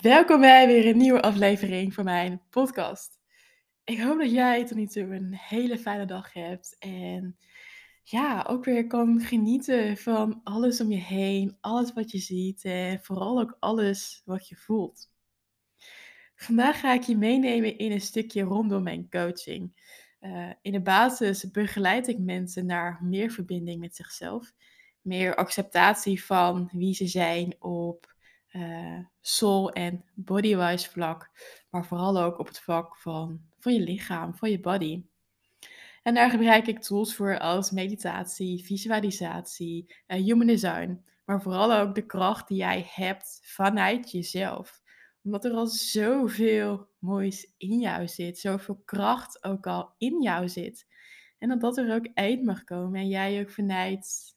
Welkom bij weer een nieuwe aflevering van mijn podcast. Ik hoop dat jij tot nu toe een hele fijne dag hebt en ja, ook weer kan genieten van alles om je heen, alles wat je ziet en vooral ook alles wat je voelt. Vandaag ga ik je meenemen in een stukje rondom mijn coaching. Uh, in de basis begeleid ik mensen naar meer verbinding met zichzelf, meer acceptatie van wie ze zijn op uh, soul- en bodywise vlak, maar vooral ook op het vlak van, van je lichaam, van je body. En daar gebruik ik tools voor als meditatie, visualisatie, uh, human design, maar vooral ook de kracht die jij hebt vanuit jezelf. Omdat er al zoveel moois in jou zit, zoveel kracht ook al in jou zit. En dat dat er ook uit mag komen en jij ook vanuit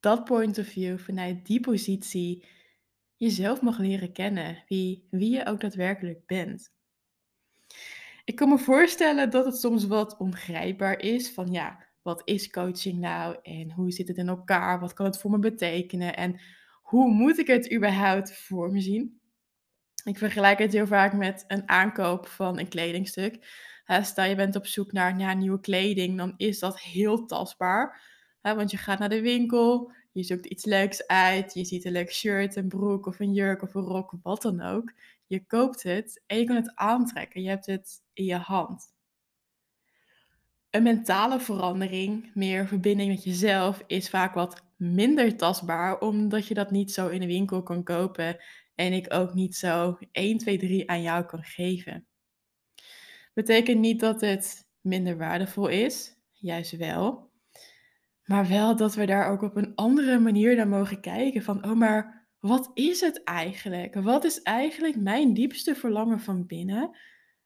dat point of view, vanuit die positie, jezelf mag leren kennen, wie, wie je ook daadwerkelijk bent. Ik kan me voorstellen dat het soms wat ongrijpbaar is van ja, wat is coaching nou en hoe zit het in elkaar? Wat kan het voor me betekenen en hoe moet ik het überhaupt voor me zien? Ik vergelijk het heel vaak met een aankoop van een kledingstuk. stel je bent op zoek naar, nieuwe kleding, dan is dat heel tastbaar. want je gaat naar de winkel, je zoekt iets leuks uit. Je ziet een leuk shirt, een broek of een jurk of een rok, wat dan ook. Je koopt het en je kan het aantrekken. Je hebt het in je hand. Een mentale verandering, meer verbinding met jezelf, is vaak wat minder tastbaar, omdat je dat niet zo in de winkel kan kopen en ik ook niet zo 1, 2, 3 aan jou kan geven. Betekent niet dat het minder waardevol is, juist wel. Maar wel dat we daar ook op een andere manier naar mogen kijken. Van, oh, maar wat is het eigenlijk? Wat is eigenlijk mijn diepste verlangen van binnen?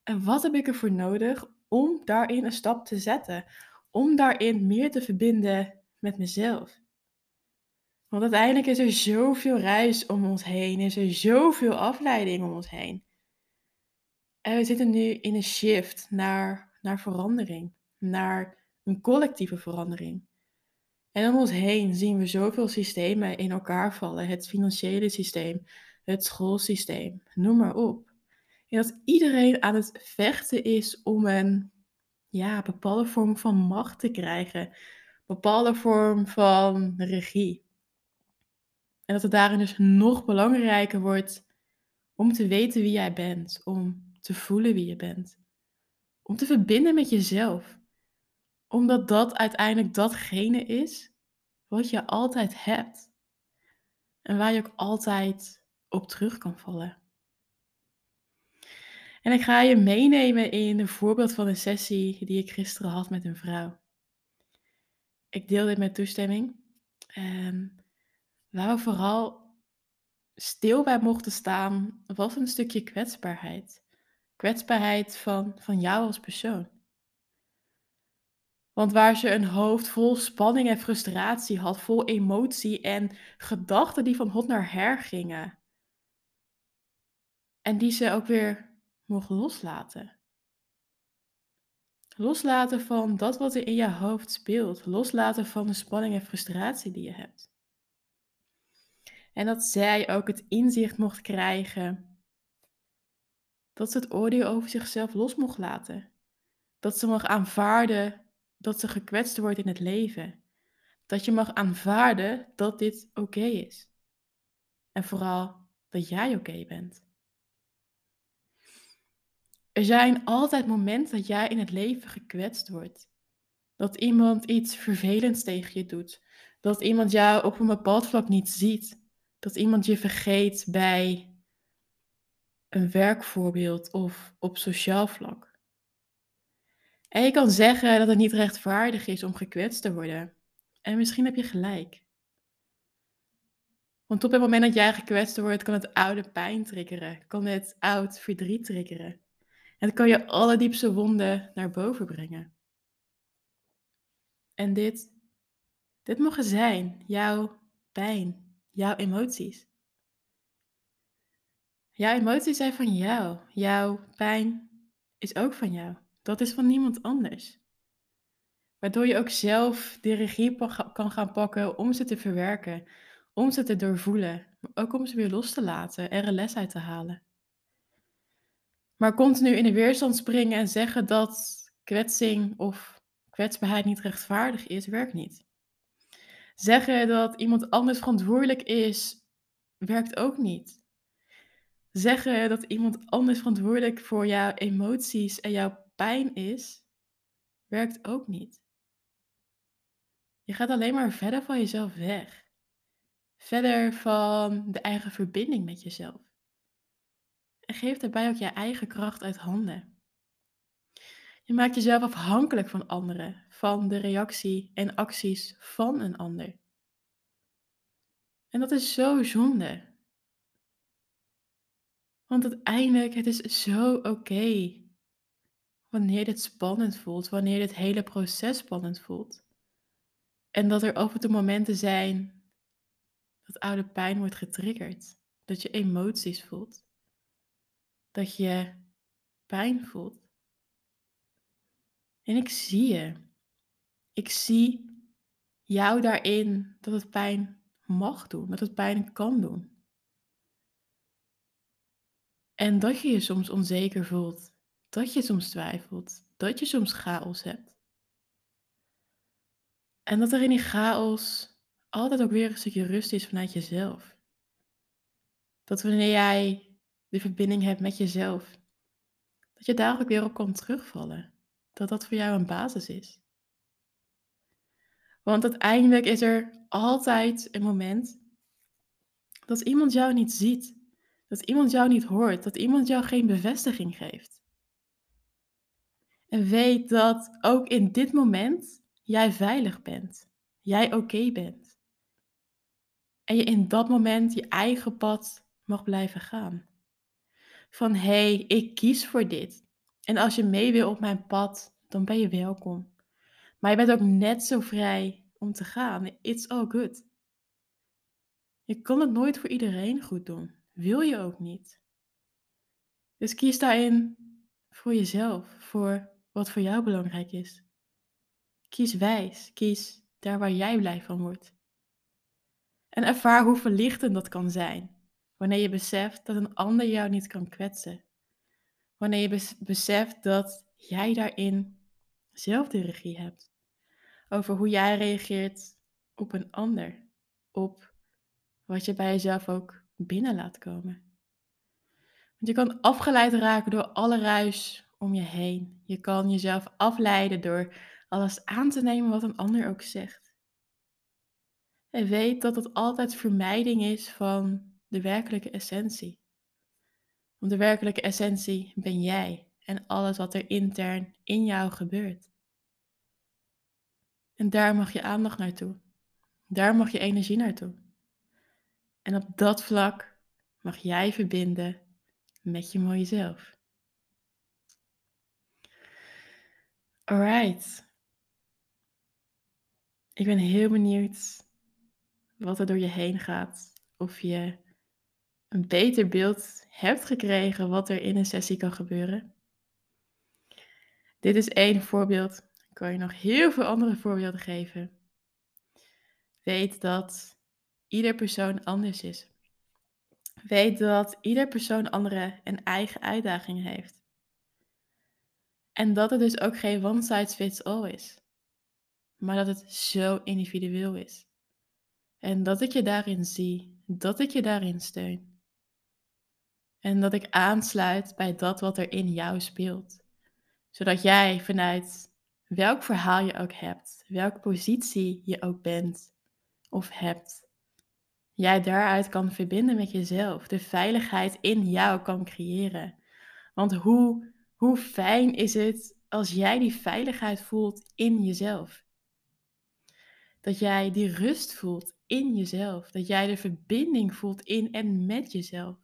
En wat heb ik ervoor nodig om daarin een stap te zetten? Om daarin meer te verbinden met mezelf. Want uiteindelijk is er zoveel reis om ons heen. Is er zoveel afleiding om ons heen. En we zitten nu in een shift naar, naar verandering. Naar een collectieve verandering. En om ons heen zien we zoveel systemen in elkaar vallen. Het financiële systeem, het schoolsysteem, noem maar op. En dat iedereen aan het vechten is om een ja, bepaalde vorm van macht te krijgen. Bepaalde vorm van regie. En dat het daarin dus nog belangrijker wordt om te weten wie jij bent. Om te voelen wie je bent. Om te verbinden met jezelf omdat dat uiteindelijk datgene is wat je altijd hebt. En waar je ook altijd op terug kan vallen. En ik ga je meenemen in een voorbeeld van een sessie die ik gisteren had met een vrouw. Ik deel dit met toestemming. En waar we vooral stil bij mochten staan, was een stukje kwetsbaarheid. Kwetsbaarheid van, van jou als persoon. Want waar ze een hoofd vol spanning en frustratie had, vol emotie en gedachten die van hot naar her gingen. En die ze ook weer mocht loslaten. Loslaten van dat wat er in je hoofd speelt. Loslaten van de spanning en frustratie die je hebt. En dat zij ook het inzicht mocht krijgen dat ze het oordeel over zichzelf los mocht laten. Dat ze mag aanvaarden dat ze gekwetst wordt in het leven. Dat je mag aanvaarden dat dit oké is. En vooral dat jij oké bent. Er zijn altijd momenten dat jij in het leven gekwetst wordt. Dat iemand iets vervelends tegen je doet. Dat iemand jou op een bepaald vlak niet ziet. Dat iemand je vergeet bij een werkvoorbeeld of op sociaal vlak. En je kan zeggen dat het niet rechtvaardig is om gekwetst te worden. En misschien heb je gelijk. Want op het moment dat jij gekwetst wordt, kan het oude pijn triggeren. Kan het oud verdriet triggeren. En kan je alle diepste wonden naar boven brengen. En dit, dit mogen zijn jouw pijn, jouw emoties. Jouw emoties zijn van jou. Jouw pijn is ook van jou. Dat is van niemand anders. Waardoor je ook zelf de regie kan gaan pakken om ze te verwerken. om ze te doorvoelen, ook om ze weer los te laten en er een les uit te halen. Maar continu in de weerstand springen en zeggen dat kwetsing of kwetsbaarheid niet rechtvaardig is, werkt niet. Zeggen dat iemand anders verantwoordelijk is, werkt ook niet. Zeggen dat iemand anders verantwoordelijk voor jouw emoties en jouw pijn is, werkt ook niet. Je gaat alleen maar verder van jezelf weg. Verder van de eigen verbinding met jezelf. En geef daarbij ook je eigen kracht uit handen. Je maakt jezelf afhankelijk van anderen, van de reactie en acties van een ander. En dat is zo zonde. Want uiteindelijk, het is zo oké wanneer dit spannend voelt, wanneer dit hele proces spannend voelt. En dat er af en momenten zijn dat oude pijn wordt getriggerd, dat je emoties voelt, dat je pijn voelt. En ik zie je. Ik zie jou daarin dat het pijn mag doen, dat het pijn kan doen. En dat je je soms onzeker voelt, dat je soms twijfelt, dat je soms chaos hebt. En dat er in die chaos altijd ook weer een stukje rust is vanuit jezelf. Dat wanneer jij de verbinding hebt met jezelf, dat je daar ook weer op kan terugvallen dat dat voor jou een basis is. Want uiteindelijk is er altijd een moment dat iemand jou niet ziet, dat iemand jou niet hoort, dat iemand jou geen bevestiging geeft. En weet dat ook in dit moment jij veilig bent, jij oké bent. En je in dat moment je eigen pad mag blijven gaan. Van hé, hey, ik kies voor dit. En als je mee wil op mijn pad, dan ben je welkom. Maar je bent ook net zo vrij om te gaan. It's all good. Je kan het nooit voor iedereen goed doen. Wil je ook niet. Dus kies daarin voor jezelf, voor wat voor jou belangrijk is. Kies wijs, kies daar waar jij blij van wordt. En ervaar hoe verlichtend dat kan zijn wanneer je beseft dat een ander jou niet kan kwetsen. Wanneer je beseft dat jij daarin zelf de regie hebt. Over hoe jij reageert op een ander. Op wat je bij jezelf ook binnen laat komen. Want je kan afgeleid raken door alle ruis om je heen. Je kan jezelf afleiden door alles aan te nemen wat een ander ook zegt. En weet dat het altijd vermijding is van de werkelijke essentie. Want de werkelijke essentie ben jij en alles wat er intern in jou gebeurt. En daar mag je aandacht naartoe. Daar mag je energie naartoe. En op dat vlak mag jij verbinden met je mooie zelf. Alright. Ik ben heel benieuwd wat er door je heen gaat. Of je een beter beeld hebt gekregen wat er in een sessie kan gebeuren. Dit is één voorbeeld. Ik kan je nog heel veel andere voorbeelden geven. Weet dat ieder persoon anders is. Weet dat ieder persoon andere en eigen uitdagingen heeft. En dat het dus ook geen one size fits all is. Maar dat het zo individueel is. En dat ik je daarin zie, dat ik je daarin steun. En dat ik aansluit bij dat wat er in jou speelt zodat jij vanuit welk verhaal je ook hebt, welke positie je ook bent of hebt, jij daaruit kan verbinden met jezelf, de veiligheid in jou kan creëren. Want hoe, hoe fijn is het als jij die veiligheid voelt in jezelf? Dat jij die rust voelt in jezelf, dat jij de verbinding voelt in en met jezelf.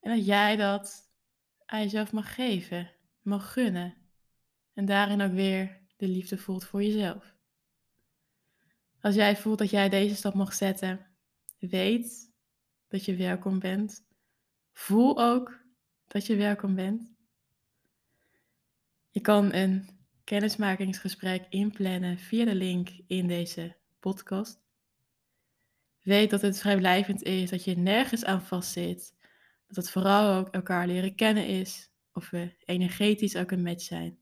En dat jij dat aan jezelf mag geven, mag gunnen. En daarin ook weer de liefde voelt voor jezelf. Als jij voelt dat jij deze stap mag zetten, weet dat je welkom bent. Voel ook dat je welkom bent. Je kan een kennismakingsgesprek inplannen via de link in deze podcast. Weet dat het vrijblijvend is, dat je nergens aan vastzit. Dat het vooral ook elkaar leren kennen is. Of we energetisch ook een match zijn.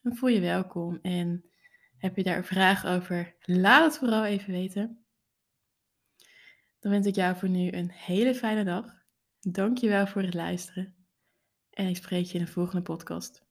Dan voel je welkom. En heb je daar een vraag over? Laat het vooral even weten. Dan wens ik jou voor nu een hele fijne dag. Dankjewel voor het luisteren. En ik spreek je in de volgende podcast.